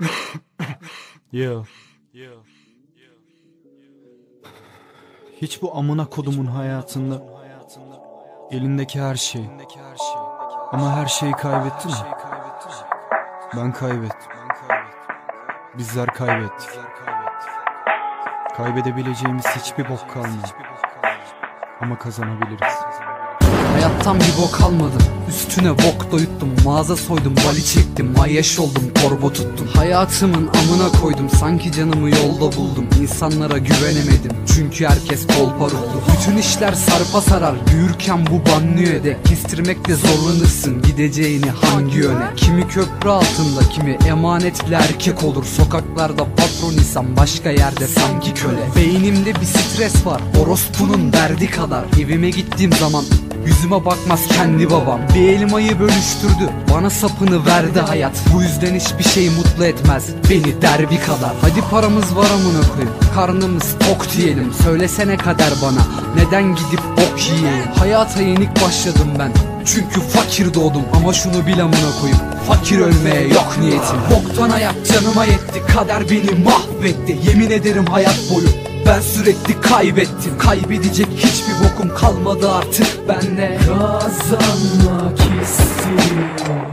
Yo. Hiç bu amına kodumun hayatında elindeki her şey ama her şeyi kaybetti mi? Ben kaybettim. Bizler kaybettik. Kaybedebileceğimiz hiçbir bok kalmadı. Ama kazanabiliriz. Hayattan bir bok almadım. Üstüne bok doyuttum. Mağaza soydum bali çektim. Ayyaş oldum torba tuttum. Hayatımın amına koydum. Sanki canımı yolda buldum. İnsanlara güvenemedim. Çünkü herkes kolparuklu Bütün işler sarpa sarar. Büyürken bu banliyöde de Kestirmekte zorlanırsın. Gideceğini hangi yöne? Kimi köprü altında Kimi emanetli erkek olur. Sokaklarda patron insan Başka yerde sanki köle. Beynimde bir stres var. Orospunun derdi kadar. Evime gittiğim zaman Yüzüme bakmaz kendi babam. Bir elmayı bölüştürdü Bana sapını verdi hayat. Bu yüzden hiçbir şey mutlu etmez Beni derbi kadar. Hadi paramız var amına koyayım Karnımız tok diyelim. Söylesene kader bana Neden gidip bok yiyeyim? Hayata yenik başladım ben çünkü fakir doğdum. Ama şunu bil amına koyayım Fakir ölmeye yok niyetim. Boktan hayat canıma yetti Kader beni mahvetti. Yemin ederim hayat boyu ben sürekli kaybettim. Kaybedecek hiçbir bokum kalmadı artık benle. Kazanmak istiyorum.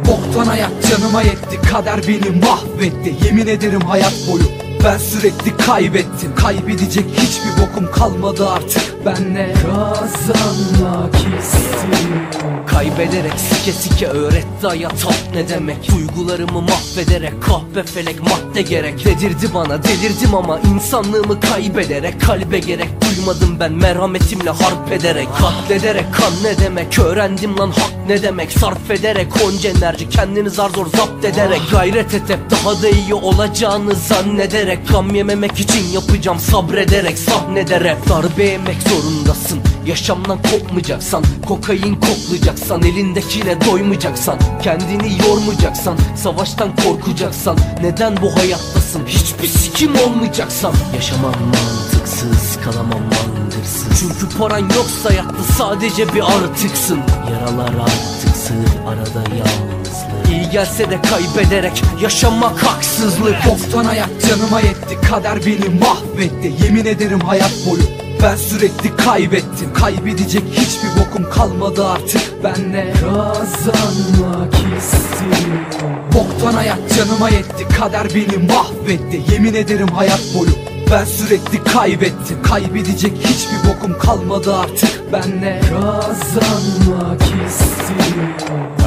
Boktan hayat canıma yetti. Kader beni mahvetti. Yemin ederim hayat boyu ben sürekli kaybettim. Kaybedecek hiçbir bokum kalmadı artık benle. Kazanmak istiyorum. Kaybederek sike sike öğretti hayat hak ne demek? Duygularımı mahvederek kahve felek madde gerek. Dedirdi bana delirdim ama insanlığımı kaybederek Kalbe gerek. Duymadım ben merhametimle harp ederek. Katlederek kan ne demek? Öğrendim lan hak ne demek? Sarf ederek onca enerji kendini zar zor zapt ederek. Gayret et hep daha da iyi olacağını zannederek Gam yememek için yapacağım sabrederek sahnede rap Darbe yemek zorundasın. Yaşamdan kopmayacaksan Kokain koklayacaksan Elindekine doymayacaksan Kendini yormayacaksan Savaştan korkacaksan Neden bu hayattasın? Hiçbir sikim olmayacaksan. Yaşamam mantıksız Kalamam mandırsız Çünkü paran yoksa hayatta sadece bir artıksın. Yaralar artık sığır arada yalnızlık İyi gelse de kaybederek Yaşamak haksızlık. Boktan hayat canıma yetti Kader beni mahvetti. Yemin ederim hayat boyu ben sürekli kaybettim. Kaybedecek hiçbir bokum kalmadı artık benle. Kazanmak istiyorum. Boktan hayat canıma yetti Kader beni mahvetti. Yemin ederim hayat boyu ben sürekli kaybettim. Kaybedecek hiçbir bokum kalmadı artık benle. Kazanmak istiyorum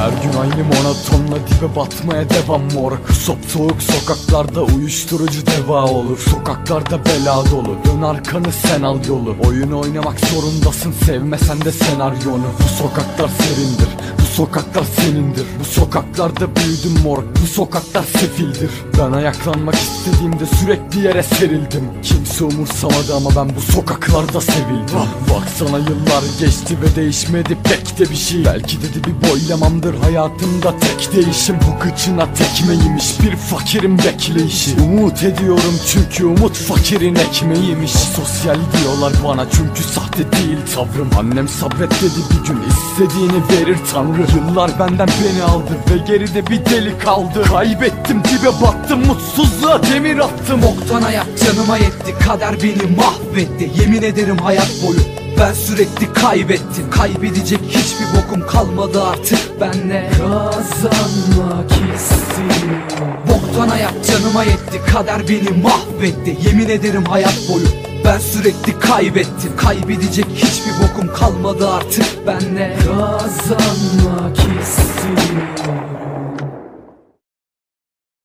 Her gün aynı monotonla dibe batmaya devam. Moruk Sop soğuk sokaklarda uyuşturucu deva olur. Sokaklarda bela dolu. Dön arkanı sen al yolu. Oyun oynamak zorundasın. Sevmesen de senaryonu. Bu sokaklar serindir sokaklar senindir. Bu sokaklarda büyüdüm moruk Bu sokaklar sefildir. Ben ayaklanmak istediğimde sürekli yere serildim. Kimse umursamadı ama ben bu sokaklarda sevildim. Baksana yıllar geçti ve değişmedi pek de bir şey. Belki dedi bir boylamamdır hayatımda tek değişim. Bu kıçına tekmeymiş bir fakirin bekleyişi. Umut ediyorum çünkü umut fakirin ekmeğiymiş. Sosyal diyorlar bana çünkü sahte değil tavrım. Annem sabret dedi bir gün istediğini verir tanrı Yıllar benden beni aldı ve geride bir deli kaldı. Kaybettim dibe battım mutsuzluğa demir attım. Boktan hayat canıma yetti Kader beni mahvetti. Yemin ederim hayat boyu ben sürekli kaybettim. Kaybedecek hiçbir bokum kalmadı artık benle. Kazanmak istiyorum. Boktan hayat canıma yetti Kader beni mahvetti. Yemin ederim hayat boyu ben sürekli kaybettim. Kaybedecek hiçbir bokum Kalmadı artık benle. Kazanmak istiyorum.